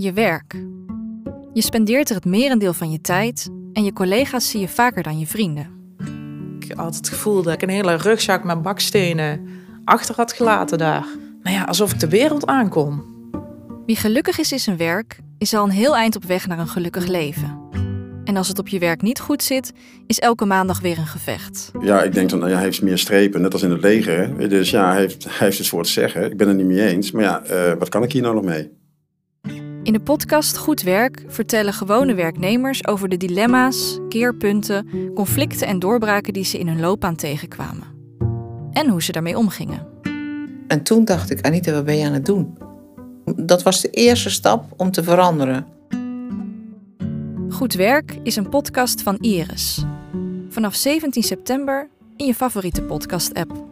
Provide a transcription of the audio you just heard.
Je werk. Je spendeert er het merendeel van je tijd en je collega's zie je vaker dan je vrienden. Ik had het gevoel dat ik een hele rugzak met bakstenen achter had gelaten daar. Nou ja, alsof ik de wereld aankom. Wie gelukkig is in zijn werk, is al een heel eind op weg naar een gelukkig leven. En als het op je werk niet goed zit, is elke maandag weer een gevecht. Ja, ik denk dan, nou ja, hij heeft meer strepen, net als in het leger. Hè? Dus ja, hij heeft, hij heeft het voor te zeggen. Ik ben het niet mee eens. Maar ja, uh, wat kan ik hier nou nog mee? In de podcast Goed Werk vertellen gewone werknemers over de dilemma's, keerpunten, conflicten en doorbraken die ze in hun loopbaan tegenkwamen. En hoe ze daarmee omgingen. En toen dacht ik, Anita, wat ben je aan het doen? Dat was de eerste stap om te veranderen. Goed Werk is een podcast van Iris. Vanaf 17 september in je favoriete podcast-app.